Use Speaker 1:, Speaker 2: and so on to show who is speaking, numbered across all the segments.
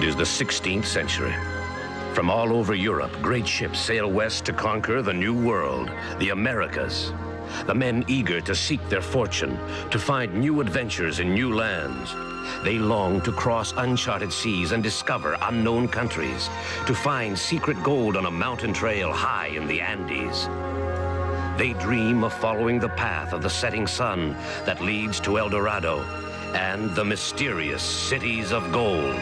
Speaker 1: It is the 16th century. From all over Europe, great ships sail west to conquer the new world, the Americas. The men eager to seek their fortune, to find new adventures in new lands. They long to cross uncharted seas and discover unknown countries, to find secret gold on a mountain trail high in the Andes. They dream of following the path of the setting sun that leads to El Dorado and the mysterious cities of gold.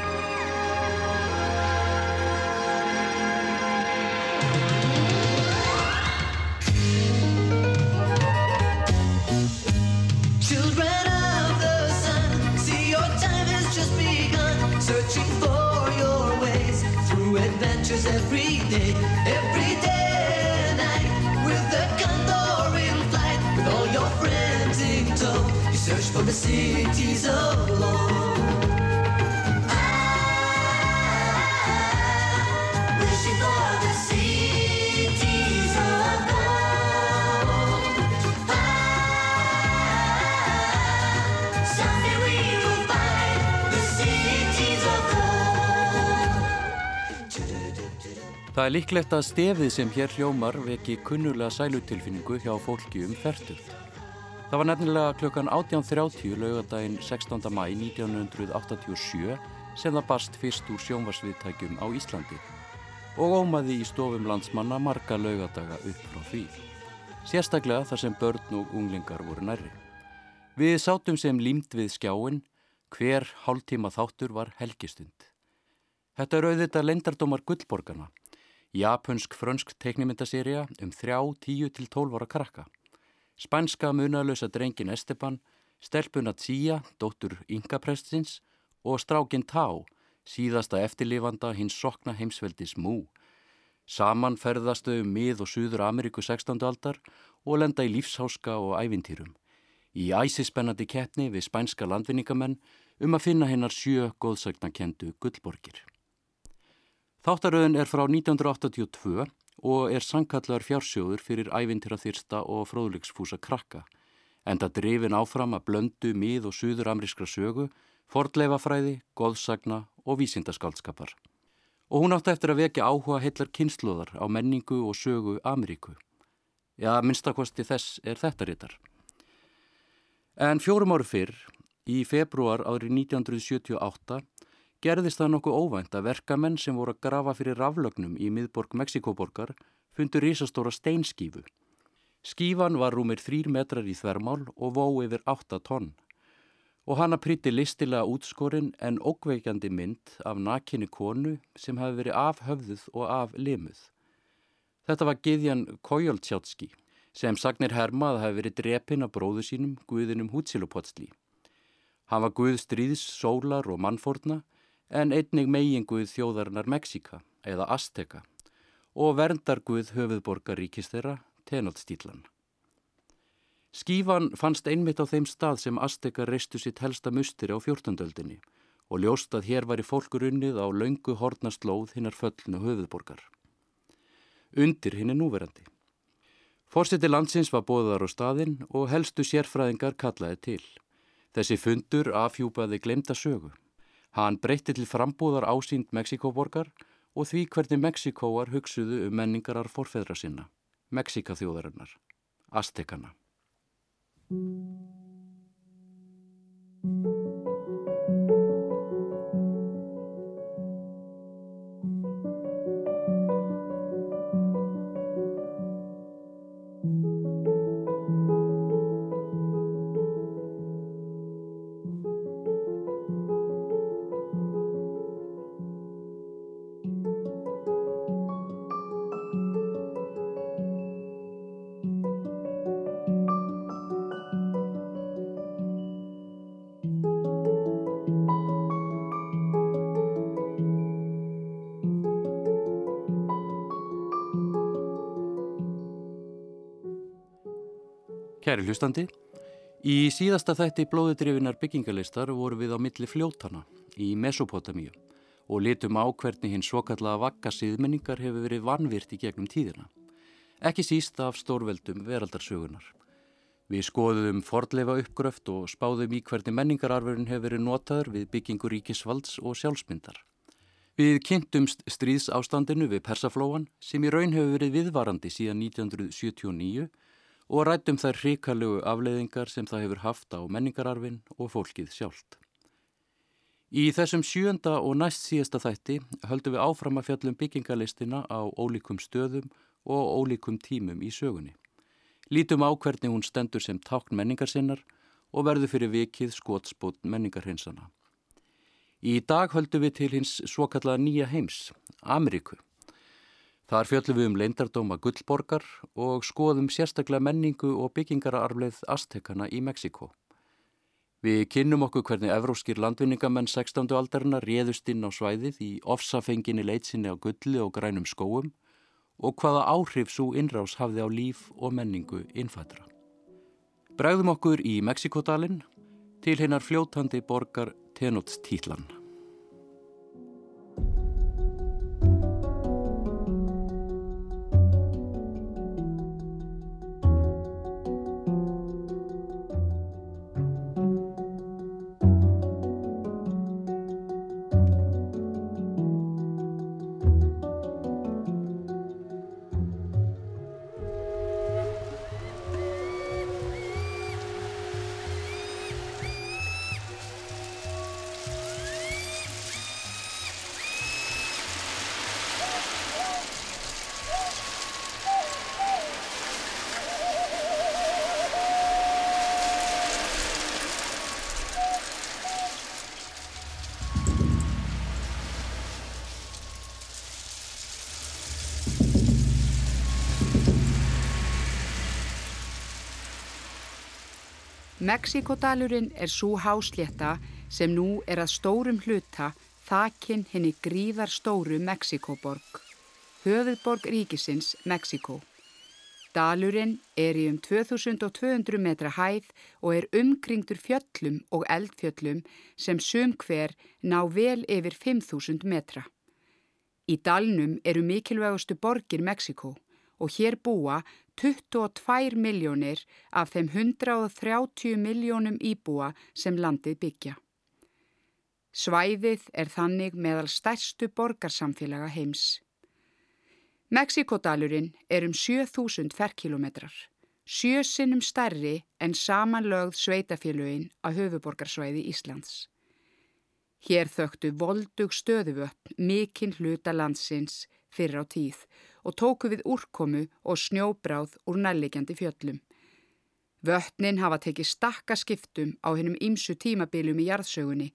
Speaker 2: Cities of gold.
Speaker 3: Það er líklegt að stefið sem hér hljómar veki kunnulega sælutilfinningu hjá fólki um færtugt. Það var nefnilega klukkan 18.30 laugadaginn 16. mæ 1987 sem það barst fyrst úr sjónvarsviðtækjum á Íslandi og ómaði í stofum landsmanna marga laugadaga upp frá því. Sérstaklega þar sem börn og unglingar voru nærri. Við sátum sem límt við skjáin, hver hálftíma þáttur var helgistund. Þetta er auðvitað lendardómar gullborgarna, japunsk-frönsk teiknimyndaserja um þrjá, tíu til tólf ára krakka. Spænska munalösa drengin Esteban, stelpuna Tía, dóttur Ingaprestins og strákin Tá, síðasta eftirlifanda hins sokna heimsveldis Mú. Saman ferðastu um mið og suður Ameríku 16. aldar og lenda í lífsháska og ævintýrum. Í æsispennandi keppni við spænska landvinningamenn um að finna hennar sjö góðsagnakendu gullborgir. Þáttaröðin er frá 1982 og er sankallar fjársjóður fyrir ævintýra þyrsta og fróðleiksfúsa krakka, enda drifin áfram að blöndu mið og suður amrískra sögu, fordleifafræði, góðsagna og vísindaskaldskapar. Og hún átti eftir að vekja áhuga heillar kynnslóðar á menningu og sögu Ameríku. Já, minnstakosti þess er þetta rittar. En fjórum áru fyrr, í februar árið 1978, gerðist það nokkuð óvænt að verkamenn sem voru að grafa fyrir raflögnum í miðborg Mexikoborgar fundur risastóra steinskífu. Skífan var rúmir þrýr metrar í þvermál og vó yfir 8 tonn og hana prýtti listilega útskorinn en ókveikjandi mynd af nakinni konu sem hafi verið af höfðuð og af limuð. Þetta var Gidjan Kojoltsjátski sem sagnir hermað hafi verið drepinn af bróðu sínum guðinum Hútsilupotsli. Hann var guð stríðs, sólar og mannfórna en einnig meginguð þjóðarinnar Mexika eða Azteka og verndarguð höfuðborgar ríkist þeirra Tenochtitlan. Skífan fannst einmitt á þeim stað sem Azteka reistu sitt helsta musteri á fjórtandöldinni og ljóst að hér var í fólkur unnið á laungu hornaslóð hinnar föllnu höfuðborgar. Undir hinn er núverandi. Fórseti landsins var bóðar á staðinn og helstu sérfræðingar kallaði til. Þessi fundur afhjúpaði glemta sögu. Hann breytti til frambúðar ásýnd Mexikoborgar og því hvernig Mexikóar hugsuðu um menningarar forfeðra sinna, Mexikaþjóðarinnar, Aztekana. Kæri hlustandi, í síðasta þætti blóðudrifinar byggingalistar voru við á milli fljótana í Mesopotamíu og litum á hvernig hinn svokallaða vakka síðmenningar hefur verið vanvirt í gegnum tíðina. Ekki síst af stórveldum veraldarsögunar. Við skoðum fordleifa uppgröft og spáðum í hvernig menningararfurinn hefur verið notaður við byggingu ríkisvalds og sjálfsmyndar. Við kynntumst stríðsástandinu við Persaflóan sem í raun hefur verið viðvarandi síðan 1979 og rættum þær hrikalögu afleiðingar sem það hefur haft á menningararfin og fólkið sjálft. Í þessum sjönda og næst síðasta þætti höldum við áfram að fjallum byggingalistina á ólíkum stöðum og ólíkum tímum í sögunni. Lítum á hvernig hún stendur sem tákn menningarsinnar og verður fyrir vikið skotspót menningarhinsana. Í dag höldum við til hins svo kallaða nýja heims, Ameríku. Þar fjöllum við um leindardóma Gullborgar og skoðum sérstaklega menningu og byggingararfleð Aztekana í Mexiko. Við kynnum okkur hvernig evróskir landvinningamenn 16. aldarna réðust inn á svæðið í ofsafenginni leitsinni á gulli og grænum skóum og hvaða áhrif svo innrás hafði á líf og menningu innfættra. Bræðum okkur í Mexikodalinn til hinnar fljótandi borgar Tenochtitlan.
Speaker 4: Mexíkodalurinn er svo háslétta sem nú er að stórum hluta þakin henni gríðar stóru Mexíkoborg, höfuðborg ríkisins Mexíkó. Dalurinn er í um 2200 metra hæð og er umkringdur fjöllum og eldfjöllum sem sum hver ná vel yfir 5000 metra. Í dalnum eru mikilvægustu borgir Mexíkó og hér búa 22 miljónir af þeim 130 miljónum íbúa sem landið byggja. Svæðið er þannig meðal stærstu borgarsamfélaga heims. Mexíkodalurinn er um 7000 ferkilometrar, sjösinnum stærri en samanlögð sveitafélögin á höfuborgarsvæði Íslands. Hér þögtu voldug stöðuvöpp mikinn hluta landsins fyrir á tíð og tóku við úrkomu og snjóbráð úr nærlegjandi fjöllum. Vötnin hafa tekið stakka skiptum á hennum ímsu tímabilum í jarðsögunni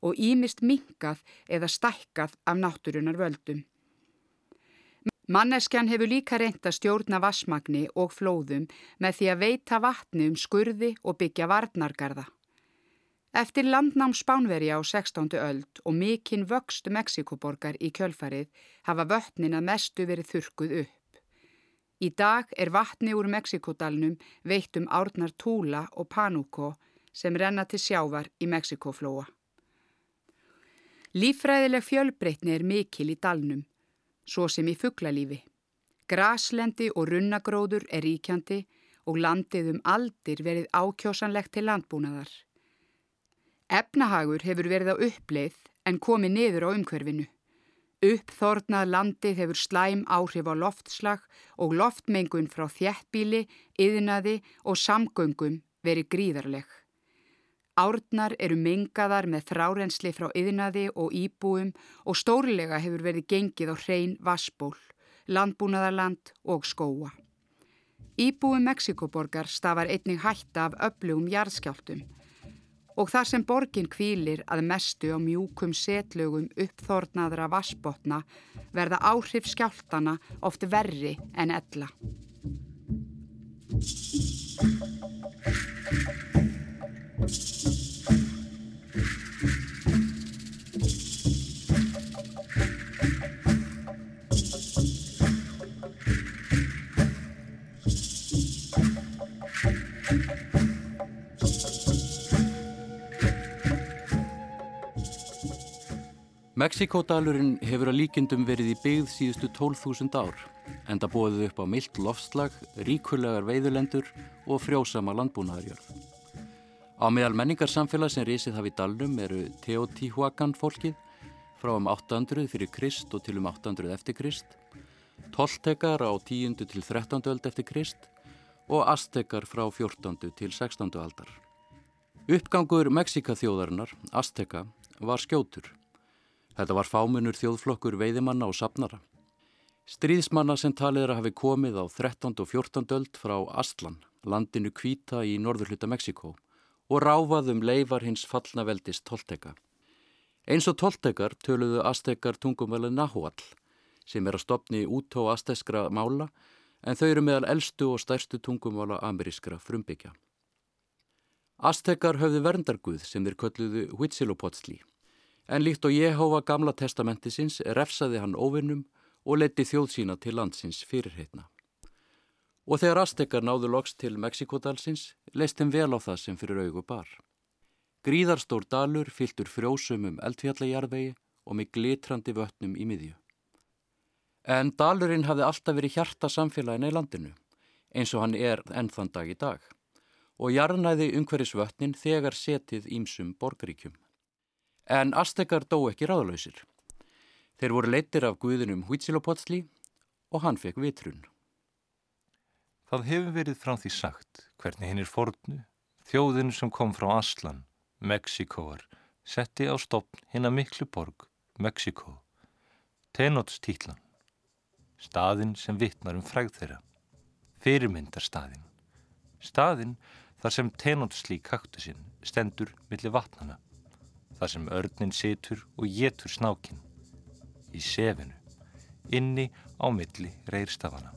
Speaker 4: og ímist minkað eða stækkað af náttúrunar völdum. Manneskjan hefur líka reynda stjórna vassmagni og flóðum með því að veita vatni um skurði og byggja varnargarða. Eftir landnám Spánveri á 16. öld og mikinn vöxtu Mexikoborgar í kjölfarið hafa vötnin að mestu verið þurkuð upp. Í dag er vatni úr Mexikodalnum veitt um árnar Tula og Panuco sem renna til sjávar í Mexikoflóa. Lífræðileg fjölbreytni er mikil í dalnum, svo sem í fugglalífi. Graslendi og runnagróður er ríkjandi og landið um aldir verið ákjósanlegt til landbúnaðar. Efnahagur hefur verið á uppleið en komið niður á umhverfinu. Uppþornað landið hefur slæm áhrif á loftslag og loftmengun frá þjættbíli, yðnaði og samgöngum verið gríðarleg. Árnar eru mengaðar með þrárensli frá yðnaði og íbúum og stórlega hefur verið gengið á hrein vassból, landbúnaðarland og skóa. Íbúum Mexikoborgar stafar einnig hætta af öflugum jarðskjáltum og þar sem borgin kvílir að mestu á mjúkum setlögum uppþornaðra vassbotna verða áhrif skjáltana oft verri en ella.
Speaker 3: Mexikódalurinn hefur að líkindum verið í byggð síðustu 12.000 ár en það bóðið upp á mildt loftslag, ríkulegar veiðulendur og frjósama landbúnaðarjörð. Á meðal menningarsamfélag sem risið hafi dalnum eru Teotihuacan fólkið, frá um 800 fyrir Krist og til um 800 eftir Krist, Toltekar á 10. til 13. öld eftir Krist og Aztekar frá 14. til 16. aldar. Uppgangur Mexikaþjóðarinnar, Azteka, var skjótur. Þetta var fámunur þjóðflokkur veiðimanna og sapnara. Stríðsmanna sem talið er að hafi komið á 13. og 14. öld frá Astlan, landinu Kvíta í norðurhluta Mexiko og ráfaðum leifar hins fallna veldist Tolteka. Eins og Toltekar töluðu Aztekar tungumveli Nahuatl sem er að stopni út á asteskra mála en þau eru meðal eldstu og stærstu tungumvala amerískra frumbyggja. Aztekar höfðu verndarguð sem þeir kölluðu Huitzilopochtli en líkt og Jehova gamla testamentisins refsaði hann óvinnum og leti þjóð sína til landsins fyrirheitna. Og þegar Aztekar náðu loks til Mexikotalsins, leist þeim vel á það sem fyrir augu bar. Gríðarstór dalur fyltur frjósumum eldfjallajarvegi og með glitrandi vötnum í miðju. En dalurinn hafði alltaf verið hjarta samfélagina í landinu, eins og hann er ennþann dag í dag, og jarnæði umhverjus vötnin þegar setið ímsum borgaríkjum. En Aztekar dó ekki ráðlausir. Þeir voru leittir af guðinum Huitzilopochtli og hann fekk vitrun.
Speaker 5: Það hefur verið frá því sagt hvernig hinn er fornu, þjóðin sem kom frá Aslan, Mexikoar, setti á stopn hinn að miklu borg, Mexiko, Tenochtitlan, staðin sem vittnar um fræð þeirra, fyrirmyndarstaðin, staðin þar sem Tenochtli kaktusinn stendur millir vatnana, þar sem örnin situr og getur snákin, í sefinu, inni á milli reyrstafana.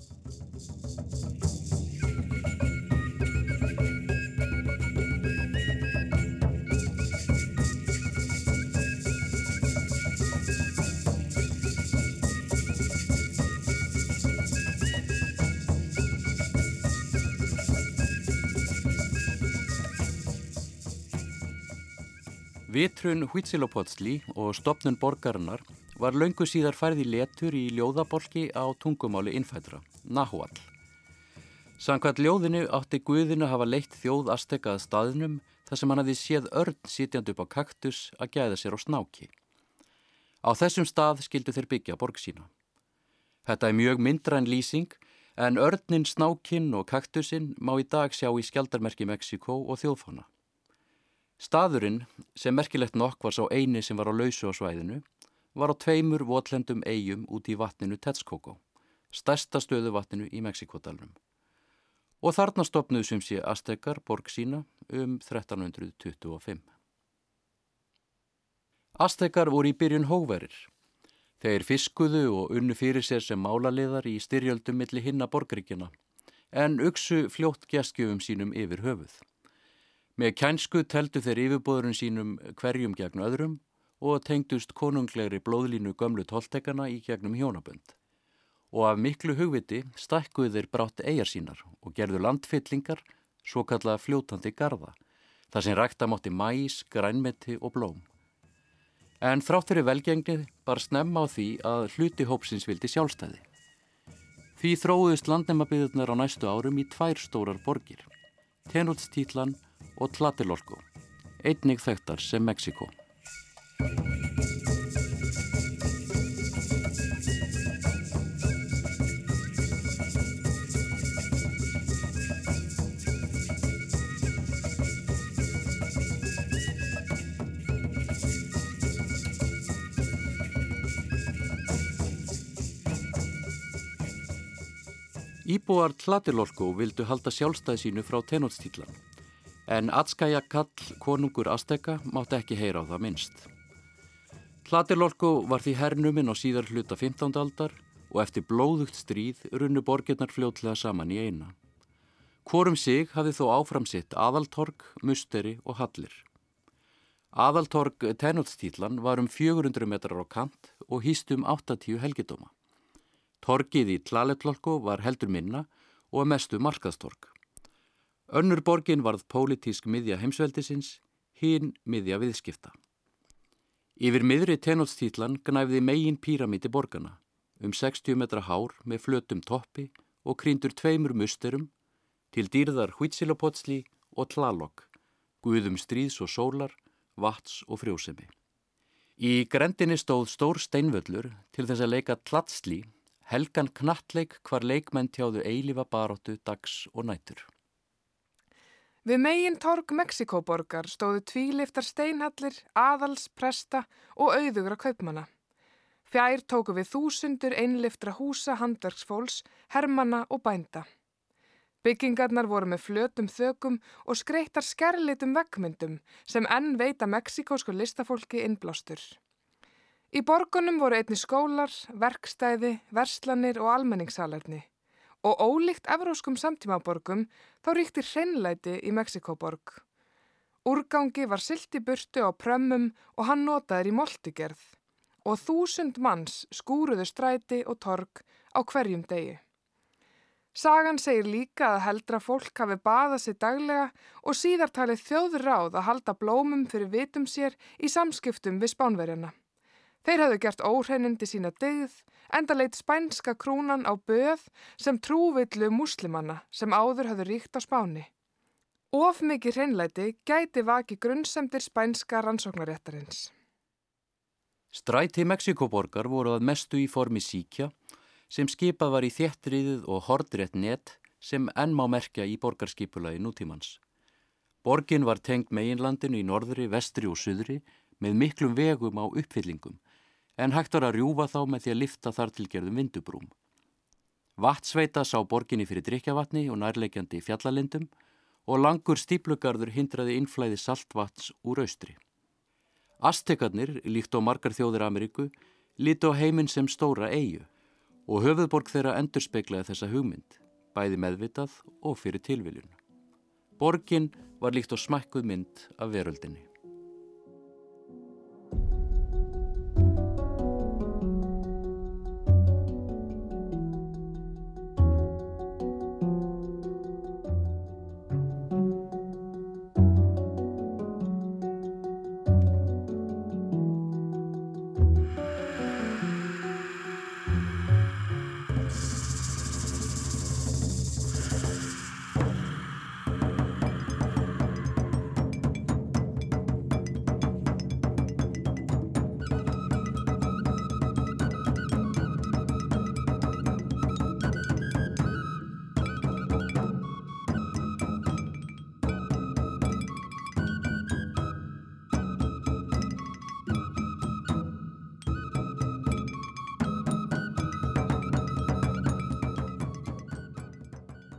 Speaker 3: Vitrun Huitzilopochtli og stopnun borgarinnar var laungu síðar færði letur í ljóðabolki á tungumáli innfætra, Nahuatl. Sankvært ljóðinu átti Guðinu hafa leitt þjóð astekað staðnum þar sem hann hefði séð örn sitjand upp á kaktus að gæða sér á snáki. Á þessum stað skildu þeir byggja borg sína. Þetta er mjög myndra en lýsing en örnin, snákin og kaktusinn má í dag sjá í skjaldarmerki Mexiko og þjóðfána. Staðurinn, sem merkilegt nokk var sá eini sem var á lausu á svæðinu, var á tveimur votlendum eigum út í vatninu Tetskókó, stærsta stöðu vatninu í Mexikotalunum. Og þarna stopnuðu sem sé Aztekar borg sína um 1325. Aztekar voru í byrjun hóverir. Þeir fiskuðu og unnu fyrir sér sem málaliðar í styrjöldum milli hinna borgaríkjana, en uksu fljótt geskjöfum sínum yfir höfuð. Með kænsku teldu þeir yfirbóðurinn sínum hverjum gegn öðrum og tengdust konunglegri blóðlínu gömlu tóltekana í gegnum hjónabönd. Og af miklu hugviti stækkuðu þeir brátt eigjar sínar og gerðu landfyllingar, svo kalla fljótandi garda, þar sem rækta mátti mæs, grænmeti og blóm. En þráttur í velgengnið bar snemma á því að hluti hópsins vildi sjálfstæði. Því þróðust landnemabiðurnar á næstu árum í tvær stórar borgir, Tenútstítlan og Tlatelolko, einnig þekktar sem Mexiko. Íbúar Tlatelolko vildu halda sjálfstæði sínu frá Tenótstílan en Atskæja Kall, konungur Azteka, mátti ekki heyra á það minnst. Tlatelolko var því hernuminn á síðar hluta 15. aldar og eftir blóðugt stríð runnu borgirnar fljótlega saman í eina. Hvorum sig hafði þó áframsitt Aðaltorg, Musteri og Hallir. Aðaltorg Tenótstílan var um 400 metrar á kant og hýst um 80 helgidóma. Torgið í Tlaletlolko var heldur minna og mestu markaðstorg. Önnur borgin varð pólitísk miðja heimsveldisins, hinn miðja viðskipta. Yfir miðri tenótstítlan gnæfði megin píramíti borgana, um 60 metra hár með flötum toppi og krýndur tveimur musterum til dýrðar Huitzilopochtli og Tlalok, guðum stríðs og sólar, vats og frjósemi. Í grendinni stóð stór steinvöllur til þess að leika tlatslí, helgan knattleik hvar leikmenn tjáðu eilifa baróttu dags og nætur.
Speaker 6: Við megin torg Mexikoborgar stóðu tvíliftar steinhallir, aðals, presta og auðugra kaupmanna. Fjær tóku við þúsundur einliftra húsa handverksfólks, hermana og bænda. Byggingarnar voru með flötum þökum og skreittar skerlitum vekkmyndum sem enn veita meksikósku listafólki innblástur. Í borgunum voru einni skólar, verkstæði, verslanir og almenningssalerni og ólíkt evróskum samtímaborgum þá ríkti hreinlæti í Mexikoborg. Úrgangi var silti burtu á prömmum og hann notaður í moltigerð og þúsund manns skúruðu stræti og torg á hverjum degi. Sagan segir líka að heldra fólk hafi baðað sér daglega og síðartalið þjóður ráð að halda blómum fyrir vitum sér í samskiptum við spánverjana. Þeir hafðu gert óhreinindi sína degð, enda leitt spænska krúnan á böð sem trúvillu muslimanna sem áður hafðu ríkt á spáni. Of mikið hreinlæti gæti vaki grunnsemdir spænska rannsóknaréttarins.
Speaker 3: Stræti Mexikoborgar voru að mestu í formi síkja sem skipað var í þéttriðið og hordrétt net sem enn má merkja í borgarskipulagi nútímans. Borgin var tengt meginlandinu í norðri, vestri og suðri með miklum vegum á uppfyllingum en hægt var að rjúfa þá með því að lifta þar til gerðum vindubrúm. Vattsveita sá borginni fyrir drikjavatni og nærleikjandi fjallalindum og langur stíplugarður hindraði innflæði saltvats úr austri. Aztekarnir, líkt á margar þjóðir Ameríku, líti á heiminn sem stóra eigu og höfuðborg þeirra endurspeglaði þessa hugmynd, bæði meðvitað og fyrir tilviljun. Borgin var líkt á smækkuð mynd af veröldinni.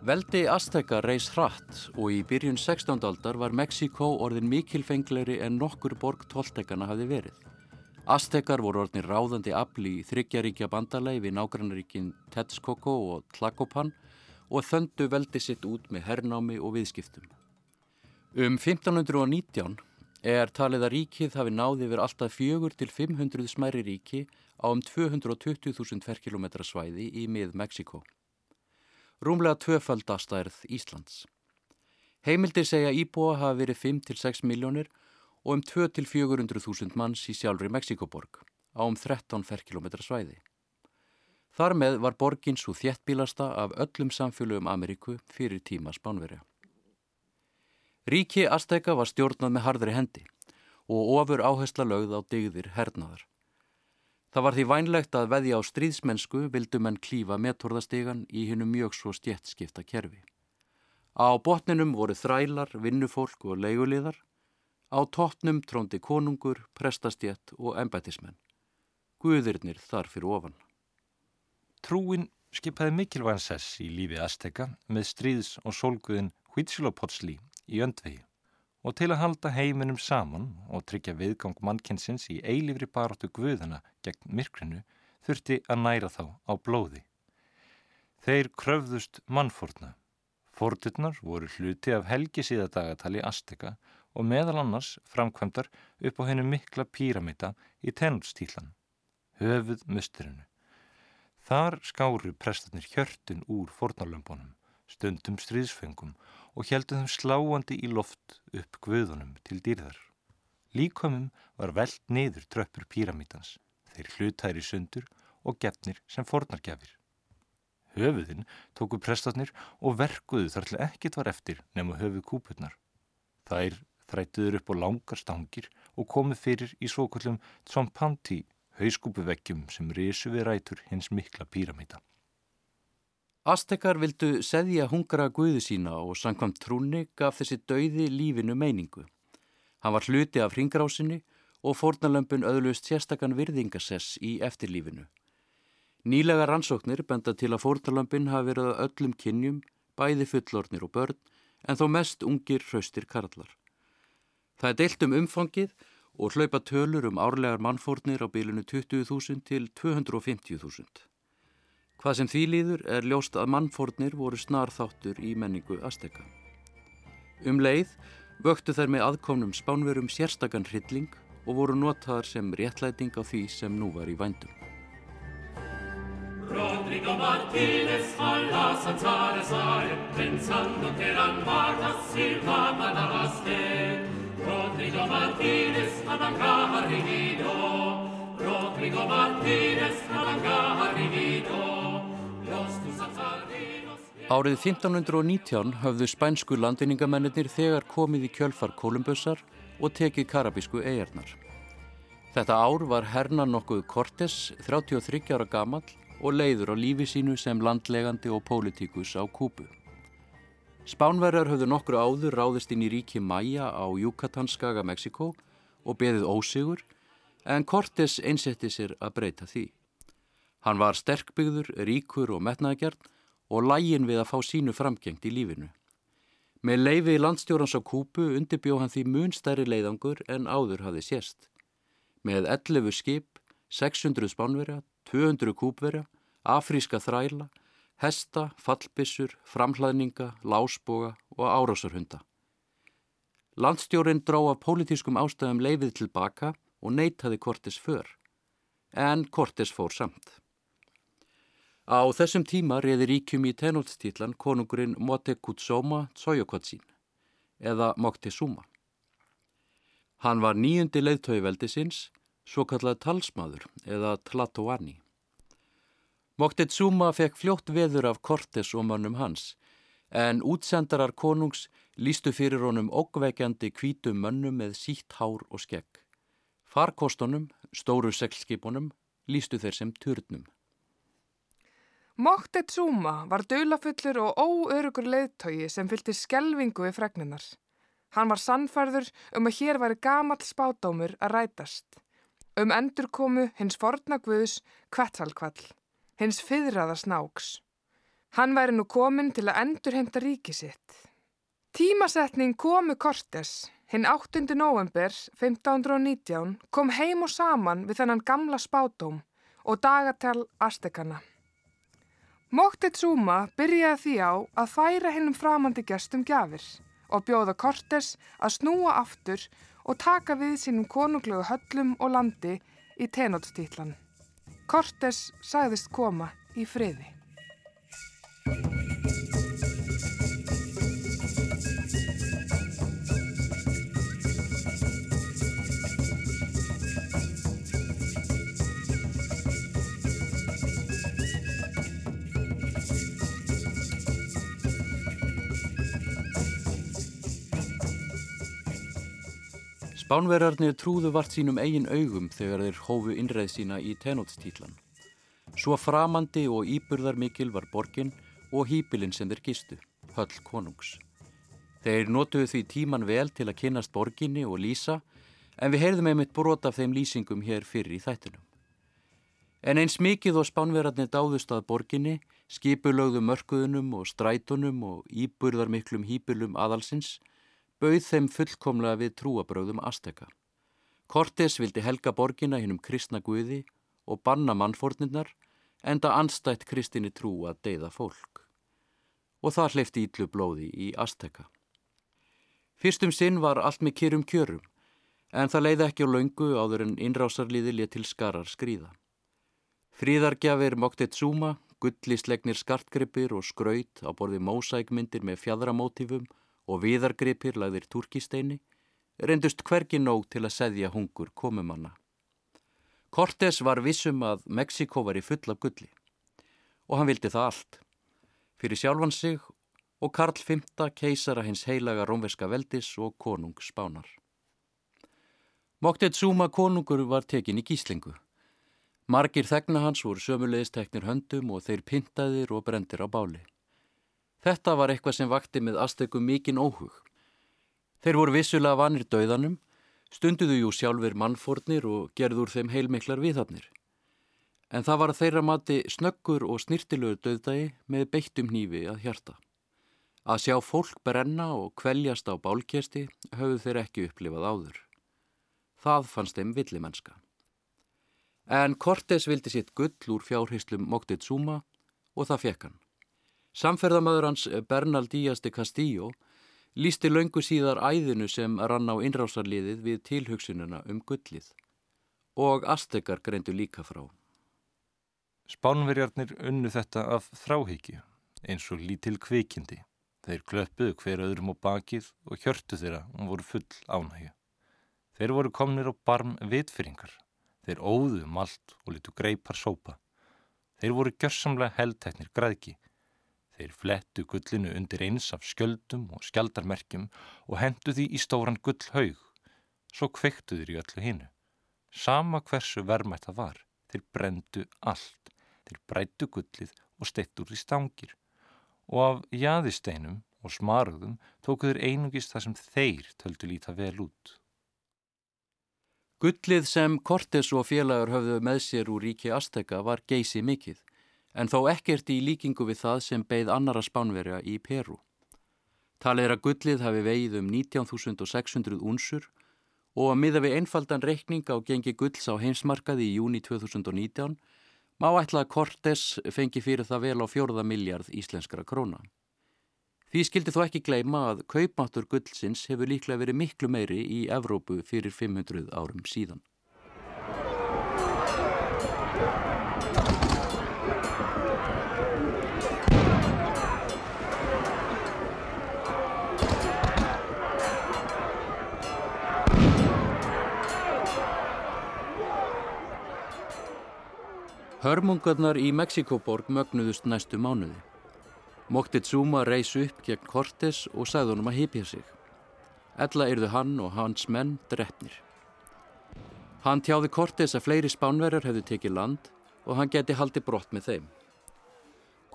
Speaker 3: Veldi Azteka reys hratt og í byrjun 16. aldar var Mexiko orðin mikilfengleri en nokkur borg tóltekana hafi verið. Aztekar voru orðin ráðandi afli í þryggjaríkja bandalegi við nágrannaríkin Texcoco og Tlacopan og þöndu veldi sitt út með hernámi og viðskiptum. Um 1519 er talið að ríkið hafi náði verið alltaf fjögur til 500 smæri ríki á um 220.000 ferkilometra svæði í mið Mexiko rúmlega tvöfaldastærð Íslands. Heimildir segja íbúa hafa verið 5-6 miljónir og um 2-400.000 manns í sjálfri Mexikoborg á um 13 ferkilometra svæði. Þar með var borgin svo þjettbílasta af öllum samfélögum Ameríku fyrir tíma spánverja. Ríki Azteka var stjórnað með hardri hendi og ofur áhersla lögð á digðir hernaðar. Það var því vænlegt að veðja á stríðsmennsku vildu menn klífa metorðastegan í hennu mjög svo stjettskipta kerfi. Á botninum voru þrælar, vinnufólk og leiguliðar. Á toppnum tróndi konungur, prestastjett og embætismenn. Guðirnir þar fyrir ofan.
Speaker 5: Trúin skipaði mikilvægan sess í lífi Azteka með stríðs- og sólguðin Huitzilopochtli í öndvegi og til að halda heiminum saman og tryggja viðgang mannkynsins í eilifri baróttu guðana gegn myrkrinu þurfti að næra þá á blóði. Þeir kröfðust mannfórna. Fórturnar voru hluti af helgi síðadagatali Azteka og meðal annars framkvæmdar upp á hennu mikla píramita í tenútstílan, höfuð musturinu. Þar skáru prestarnir hjörtun úr fórnarlömbunum, stundum stríðsfengum og heldu þeim sláandi í loft upp guðunum til dýrðar. Líkomum var veld niður tröppur píramítans, þeir hlutæri sundur og gefnir sem fornargjafir. Höfuðinn tóku prestatnir og verkuðu þar til ekkit var eftir nema höfuð kúputnar. Þær þrættuður upp á langar stangir og komið fyrir í svokvöldum Tsompanti hauskúpuveggjum sem risu við rætur hins mikla píramíta.
Speaker 3: Aztekar vildu seðja hungra guðu sína og sangkvæmt trúni gaf þessi dauði lífinu meiningu. Hann var hluti af hringrásinni og fórnalömpun öðlust sérstakann virðingasess í eftirlífinu. Nýlega rannsóknir benda til að fórnalömpin hafi verið að öllum kynjum, bæði fullornir og börn, en þó mest ungir hraustir karlar. Það er deilt um umfangið og hlaupa tölur um árlegar mannfórnir á bílunu 20.000 til 250.000. Hvað sem því líður er ljóst að mannfórnir voru snar þáttur í menningu Azteka. Um leið vöktu þær með aðkomnum spánverum sérstakann hrylling og voru notaðar sem réttlæting á því sem nú var í vændum. Rodrigo Martínez alla sanzare sai pensando che eran martas silvaban a las Rodrigo Martínez Adanga arrivido Rodrigo Martínez Adanga arrivido Árið 1519 höfðu spænsku landinningamennir þegar komið í kjölfar Kolumbusar og tekið karabísku eigarnar. Þetta ár var herna nokkuð Cortés, 33 ára gamal og leiður á lífi sínu sem landlegandi og pólitíkus á Kúbu. Spánverjar höfðu nokkru áður ráðist inn í ríki Maja á Yucatanskaga, Mexiko og beðið ósigur en Cortés einsetti sér að breyta því. Hann var sterkbyggður, ríkur og metnaðgjart og lægin við að fá sínu framgengt í lífinu. Með leifi landstjórans á Kúpu undirbjó hann því mun stærri leiðangur en áður hafði sérst. Með 11 skip, 600 spánverja, 200 kúpverja, afríska þræla hesta, fallbissur, framhlaðninga, lásboga og árásarhunda. Landstjórin drá af pólitískum ástæðum leifið tilbaka og neytaði Kortes för, en Kortes fór samt. Á þessum tíma reyði ríkjum í tenolstítlan konungurinn Motekutsoma Tsoyokwatsin, eða Moctezuma. Hann var nýjundi leiðtöiveldi sinns, svo kallað talsmaður, eða Tlatoani. Moctezuma fekk fljótt veður af mönnum hans en útsendarar konungs lístu fyrir honum okkveikjandi kvítum mönnum með sítt hár og skegg. Farkostunum, stóru seglskipunum, lístu þeir sem turnum.
Speaker 6: Moctezuma var dölafullur og óörugur leiðtogi sem fylgti skelvingu við fregninar. Hann var sannfærður um að hér væri gamall spádómur að rætast. Um endurkomu hins forna guðs kvettsalkvall hins fyrraða snáks. Hann væri nú komin til að endurheimta ríki sitt. Tímasetning komu Kortes, hinn 8. november 1519, kom heim og saman við þennan gamla spátóm og dagatel Aztekana. Moctezuma byrjaði því á að færa hinnum framandi gestum gafir og bjóða Kortes að snúa aftur og taka við sínum konunglegu höllum og landi í tenóttstýtlan. Kortes sagðist koma í friði.
Speaker 3: Spánverjarnir trúðu vart sínum eigin augum þegar þeir hófu innreið sína í tenótstílan. Svo framandi og íburðar mikil var borgin og hýpilinn sem þeir gistu, höll konungs. Þeir notuðu því tíman vel til að kynast borginni og lýsa en við heyrðum einmitt brot af þeim lýsingum hér fyrir í þættinum. En eins mikið og spánverjarnir dáðust að borginni, skipulögðu mörkuðunum og strætunum og íburðar miklum hýpilum aðalsins bauð þeim fullkomlega við trúabröðum Azteka. Cortés vildi helga borgina hinnum kristna guði og banna mannfórnirnar enda anstætt kristinni trú að deyða fólk. Og það hleyfti íllu blóði í Azteka. Fyrstum sinn var allt með kjörum kjörum en það leiði ekki á laungu áður en innrásarliði létt til skarar skrýða. Fríðargjafir Moctezuma, gullislegnir skartgripir og skraut á borði mósækmyndir með fjadramótífum og viðargripir lagðir turkisteini, reyndust hvergi nóg til að segja hungur komumanna. Cortés var vissum að Mexiko var í full af gulli og hann vildi það allt, fyrir sjálfan sig og Karl V keisara hins heilaga rómverska veldis og konung spánar. Moctezuma konungur var tekin í gíslingu. Margir þegna hans voru sömulegist teknir höndum og þeir pintaðir og brendir á báli. Þetta var eitthvað sem vakti með aðstökum mikinn óhug. Þeir voru vissulega vanir döðanum, stunduðu jú sjálfur mannfórnir og gerður þeim heilmiklar viðhafnir. En það var þeirra mati snöggur og snirtilögur döðdagi með beittum hnífi að hjarta. Að sjá fólk brenna og kveljast á bálkesti höfðu þeir ekki upplifað áður. Það fannst þeim villimennska. En Cortés vildi sitt gull úr fjárhyslum Moctezuma og það fekk hann. Samferðamöður hans Bernal Díaz de Castillo lísti löngu síðar æðinu sem rann á innrásarliðið við tilhugsununa um gullið og Aztekar greindu líka frá.
Speaker 5: Spánverjarnir unnu þetta af þráhyggju eins og lítil kvikindi. Þeir klöppuðu hver öðrum á bakið og hjörtu þeirra og voru full ánægju. Þeir voru komnir á barm vitfyringar. Þeir óðu malt og litu greipar sópa. Þeir voru gjörsamlega heldteknir græðki Þeir flettu gullinu undir eins af skjöldum og skjaldarmerkjum og hendu því í stóran gullhaug. Svo kveiktu þeir í öllu hinu. Sama hversu vermætt það var, þeir brendu allt. Þeir brættu gullið og steittur því stangir. Og af jaðisteinum og smarðum tóku þeir einungist það sem þeir töldu líta vel út.
Speaker 3: Gullið sem Kortes og félagur höfðu með sér úr ríki Azteka var geysi mikið en þó ekkert í líkingu við það sem beigð annara spánverja í Peru. Talið er að gullið hafi veið um 19.600 únsur og að miða við einfaldan reikning á gengi gulls á heimsmarkaði í júni 2019 má ætla að Cortés fengi fyrir það vel á fjórða miljard íslenskara króna. Því skildi þó ekki gleima að kaupmáttur gullsins hefur líklega verið miklu meiri í Evrópu fyrir 500 árum síðan. Hörmungarnar í Mexikoborg mögnuðust næstu mánuði. Moctezuma reys upp gegn Cortés og sagði honum að hýpja sig. Ella yrðu hann og hans menn drefnir. Hann tjáði Cortés að fleiri spánverjar hefðu tekið land og hann geti haldi brott með þeim.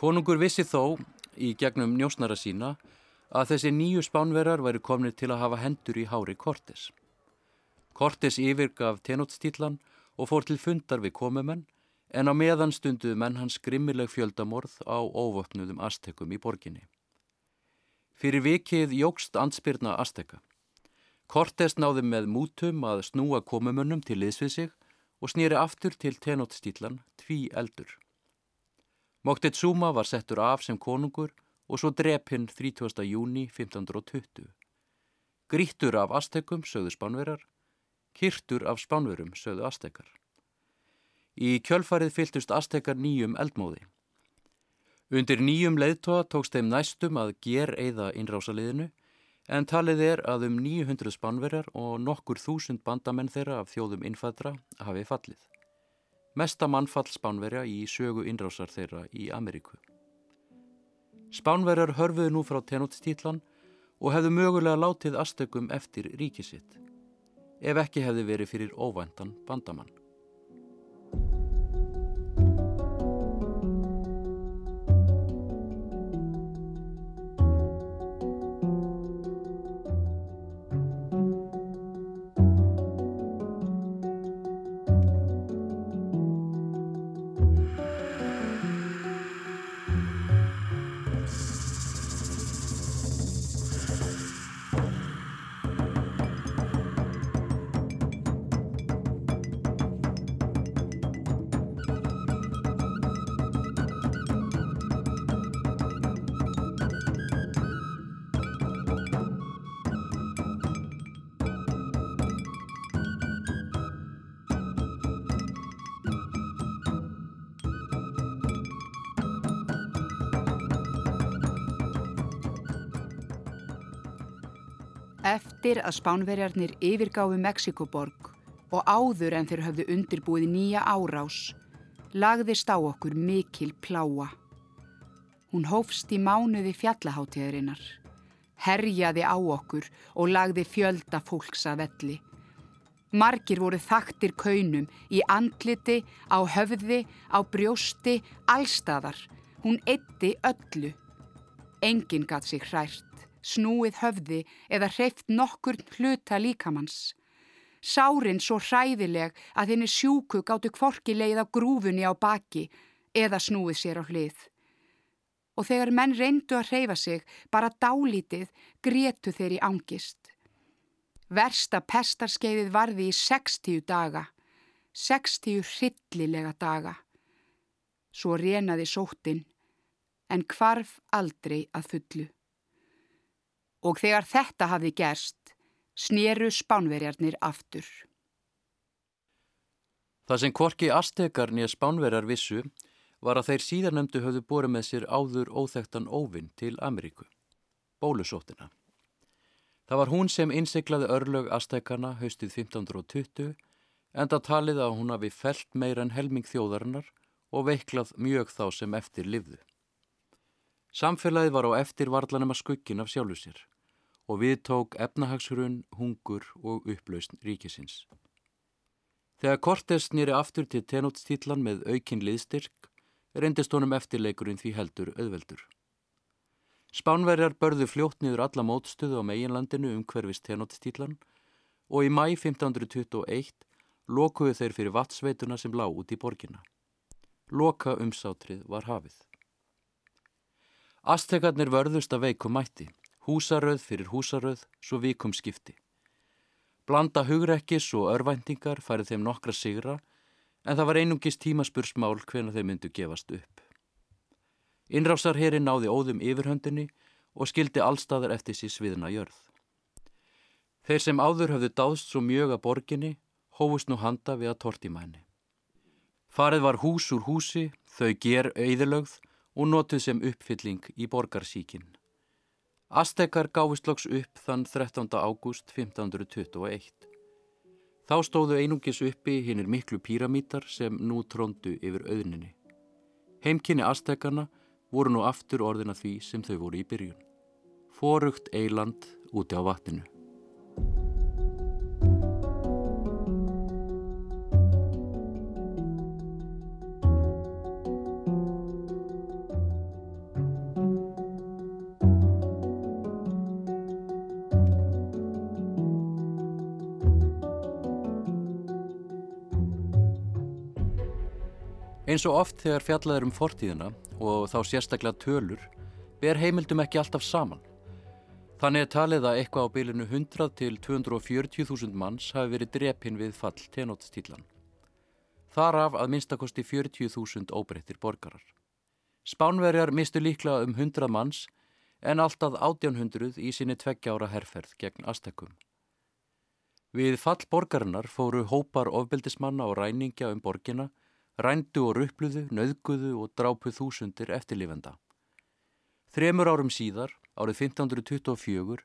Speaker 3: Konungur vissi þó, í gegnum njósnara sína, að þessi nýju spánverjar væri komnið til að hafa hendur í hári Cortés. Cortés yfirgaf tenótstílan og fór til fundar við komumenn en á meðan stunduðu menn hans grimmileg fjöldamorð á óvöpnuðum Aztekum í borginni. Fyrir vikið jógst ansbyrna Azteka. Cortés náði með mútum að snúa komumönnum til liðsvið sig og snýri aftur til tenóttstílan tví eldur. Moctezuma var settur af sem konungur og svo drep hinn 30. júni 1520. Grítur af Aztekum sögðu spánverar, kyrtur af spánverum sögðu Aztekar. Í kjölfarið fyltust Aztekar nýjum eldmóði. Undir nýjum leiðtóa tókst þeim næstum að ger eða innrásaliðinu en talið er að um 900 spánverjar og nokkur þúsund bandamenn þeirra af þjóðum innfædra hafi fallið. Mesta mannfall spánverja í sögu innrásar þeirra í Ameríku. Spánverjar hörfuðu nú frá tenóttstílan og hefðu mögulega látið Aztekum eftir ríkisitt ef ekki hefði verið fyrir óvæntan bandamann.
Speaker 4: Eftir að spánverjarnir yfirgáfi Mexikoborg og áður en þeir höfðu undirbúið nýja árás, lagðist á okkur mikil pláa. Hún hófst í mánuði fjallaháttíðarinnar, herjaði á okkur og lagði fjölda fólks að velli. Margir voru þaktir kaunum í andliti, á höfði, á brjósti, allstaðar. Hún eitti öllu. Engin gatt sig hrært, snúið höfði eða hreift nokkur hluta líkamanns. Sárin svo hræðileg að henni sjúku gáttu kvorki leið á grúfunni á baki eða snúið sér á hlið. Og þegar menn reyndu að hreyfa sig, bara dálítið, gretu þeir í angist. Versta pestarskeiðið varði í 60 daga, 60 hryllilega daga. Svo renaði sóttin, en kvarf aldrei að fullu. Og þegar þetta hafði gerst, snéru spánverjarnir aftur.
Speaker 3: Það sem kvorki Aztekar nýja spánverjar vissu var að þeir síðarnemdu höfðu borið með sér áður óþektan óvinn til Ameríku, bólusóttina. Það var hún sem innsiklaði örlög Aztekana haustið 1520 enda talið að hún hafi felt meira en helming þjóðarinnar og veiklað mjög þá sem eftir livðu. Samfélagið var á eftir varlanum að skuggin af sjálfu sér og við tók efnahagshrun, hungur og upplausn ríkisins. Þegar Cortés nýri aftur til tenóttstílan með aukinn liðstyrk reyndist honum eftirleikurinn því heldur auðveldur. Spánverjar börðu fljótt niður alla mótstöðu á meginlandinu um hverfist tenóttstílan og í mæ 1521 lokuðu þeir fyrir vatsveituna sem lág út í borginna. Loka umsátrið var hafið. Aztekarnir vörðust að veikum mætti, húsaröð fyrir húsaröð, svo vikum skipti. Blanda hugrekkis og örvæntingar farið þeim nokkra sigra en það var einungis tímaspursmál hvena þeir myndu gefast upp. Innrásarherri náði óðum yfirhöndinni og skildi allstaðar eftir síð sviðna jörð. Þeir sem áður höfðu dáðst svo mjög að borginni hófust nú handa við að tortimæni. Farið var hús úr húsi, þau ger auðilögð og notuð sem uppfylling í borgarsíkin. Aztekar gáfist loks upp þann 13. ágúst 1521. Þá stóðu einungis uppi hinnir miklu píramítar sem nú tróndu yfir auðninni. Heimkynni Aztekana voru nú aftur orðina því sem þau voru í byrjun. Forugt eiland úti á vatninu. Eins og oft þegar fjallaður um fortíðina og þá sérstaklega tölur ber heimildum ekki alltaf saman. Þannig er talið að eitthvað á bylinu 100 til 240.000 manns hafi verið drepinn við fall tenóttstílan. Þar af að minnstakosti 40.000 óbreyttir borgarar. Spánverjar mistu líklega um 100 manns en alltaf 1800 í sinni tveggjára herrferð gegn Aztekum. Við fall borgarinnar fóru hópar ofbildismanna og ræningja um borgina rændu og ruppluðu, nöðguðu og drápuð þúsundir eftirlifenda. Þremur árum síðar, árið 1524,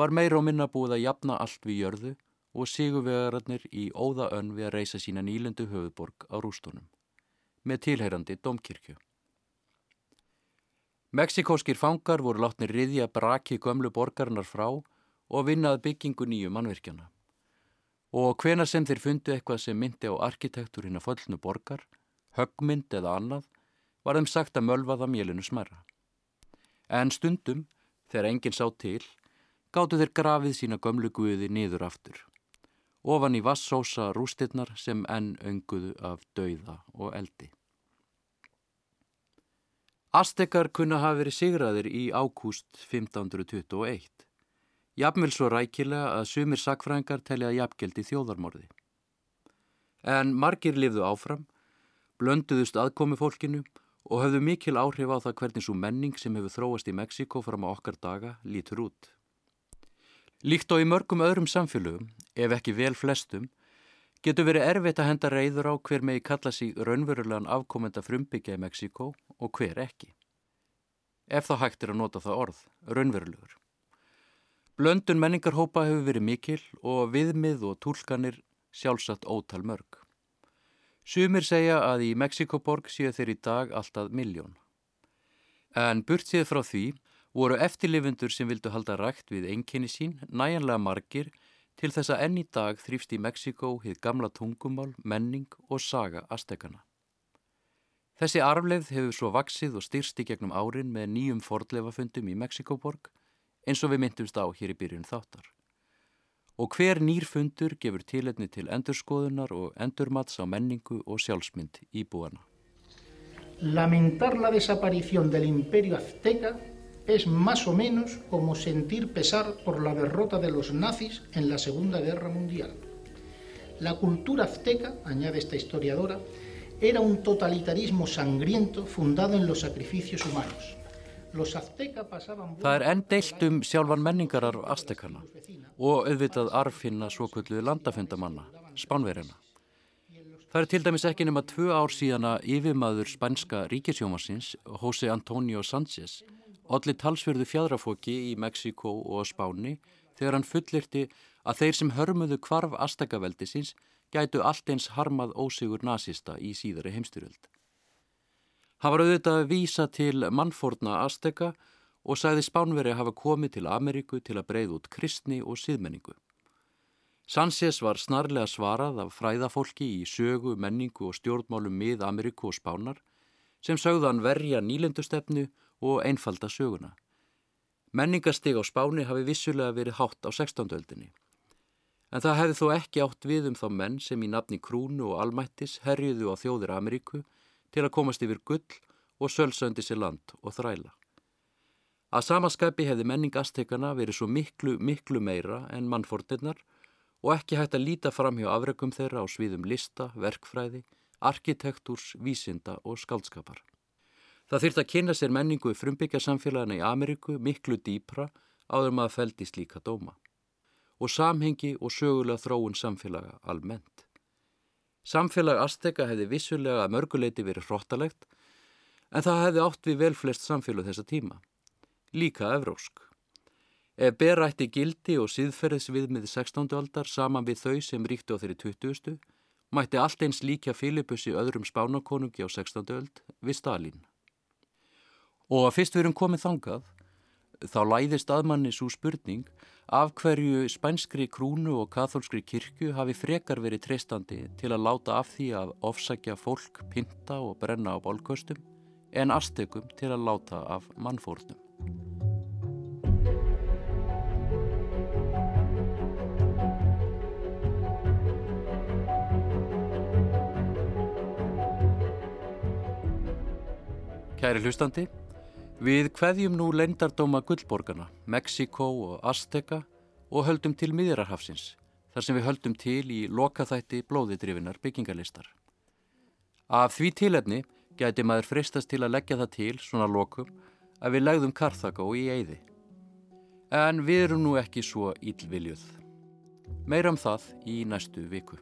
Speaker 3: var meira og minna búið að jafna allt við jörðu og sigurvegararnir í óða önn við að reysa sína nýlendu höfuborg á rústunum, með tilheyrandi domkirkju. Mexikóskir fangar voru látnir riðja braki gömlu borgarinnar frá og vinnað byggingu nýju mannvirkjana og hvena sem þeir fundu eitthvað sem myndi á að föllnu borgar, höggmynd eða annað, var þeim sagt að mölva það mélinu smerra. En stundum, þegar enginn sá til, gáttu þeir grafið sína gömlu guði niður aftur, ofan í vassósa rústirnar sem enn önguðu af dauða og eldi. Aztekar kunna hafi verið sigraðir í ágúst 1521. Jafnvel svo rækilega að sumir sakfrængar telja jafngeldi þjóðarmorði. En margir lifðu áfram, blönduðust aðkomi fólkinu og höfðu mikil áhrif á það hvernig svo menning sem hefur þróast í Mexiko fram á okkar daga lítur út. Líkt og í mörgum öðrum samfélögum, ef ekki vel flestum, getur verið erfitt að henda reyður á hver megi kalla sig raunverulegan afkomenda frumbyggja í Mexiko og hver ekki. Ef þá hægt er að nota það orð, raunverulegur. Blöndun menningarhópa hefur verið mikil og viðmið og tólkanir sjálfsagt ótal mörg. Sumir segja að í Mexikoborg séu þeir í dag alltaf miljón. En burt séð frá því voru eftirlifundur sem vildu halda rægt við einkenni sín næjanlega margir til þess að enn í dag þrýfst í Mexiko hið gamla tungumál, menning og saga Aztekana. Þessi arfleð hefur svo vaksið og styrst í gegnum árin með nýjum fordleifafundum í Mexikoborg eins og við myndumst á hér í byrjun þáttar. Og hver nýrfundur gefur til endurskoðunar og endurmats á menningu og sjálfsmynd í búana.
Speaker 7: Lamentar la desaparición del imperio azteca es más o menos como sentir pesar por la derrota de los nazis en la Segunda Guerra Mundial. La cultura azteca, añade esta historiadora, era un totalitarismo sangriento fundado en los sacrificios humanos.
Speaker 3: Það er enn deilt um sjálfan menningarar Aztekana og auðvitað arfinna svo kvöldu landafundamanna, spánverjana. Það er til dæmis ekki nema tvö ár síðan að yfirmaður spænska ríkisjómasins, José Antonio Sánchez, allir talsverðu fjadrafóki í Mexiko og Spáni þegar hann fullirti að þeir sem hörmuðu kvarf Aztekaveldi síns gætu allt eins harmað ósigur nazista í síðari heimstyrjöld. Hann var auðvitað að vísa til mannfórna Azteka og sagði Spánveri hafa komið til Ameríku til að breyða út kristni og síðmenningu. Sánchez var snarlega svarað af fræðafólki í sögu, menningu og stjórnmálum mið Ameríku og Spánar sem sögðan verja nýlendustefnu og einfalda söguna. Menningastig á Spáni hafi vissulega verið hátt á 16. öldinni. En það hefði þó ekki átt við um þá menn sem í nafni krúnu og almættis herjuðu á þjóðir Ameríku til að komast yfir gull og sölsöndi sér land og þræla. Að samaskapi hefði menning Aztekana verið svo miklu, miklu meira en mannfórnirnar og ekki hægt að líta fram hjá afregum þeirra á sviðum lista, verkfræði, arkitektúrs, vísinda og skaldskapar. Það þýrt að kynna sér menningu frumbyggjarsamfélagina í Ameríku miklu dýpra áður maður feldi slíka dóma og samhengi og sögulega þróun samfélaga almennt. Samfélag Azteka hefði vissulega að mörguleiti verið hróttalegt en það hefði átt við vel flest samfélag þessa tíma. Líka evrósk. Ef berætti gildi og síðferðisviðmið 16. aldar saman við þau sem ríktu á þeirri 20. mætti allt eins líka Filipussi öðrum spánakonungi á 16. öld við Stalin. Og að fyrst við erum komið þangað, þá læðist aðmanni svo spurning af hverju spænskri krúnu og katholskri kirkju hafi frekar verið treystandi til að láta af því að ofsækja fólk, pinta og brenna á bólkostum en astekum til að láta af mannfórnum. Kæri hlustandi, við hveðjum nú leindardóma gullborgarna, Mexiko og Azteka og höldum til miðjararhafsins, þar sem við höldum til í lokaþætti blóðidrifinar byggingarlistar. Af því tilefni gæti maður fristast til að leggja það til svona lokum að við legðum Karþagó í eyði. En við erum nú ekki svo ílviljuð. Meira um það í næstu viku.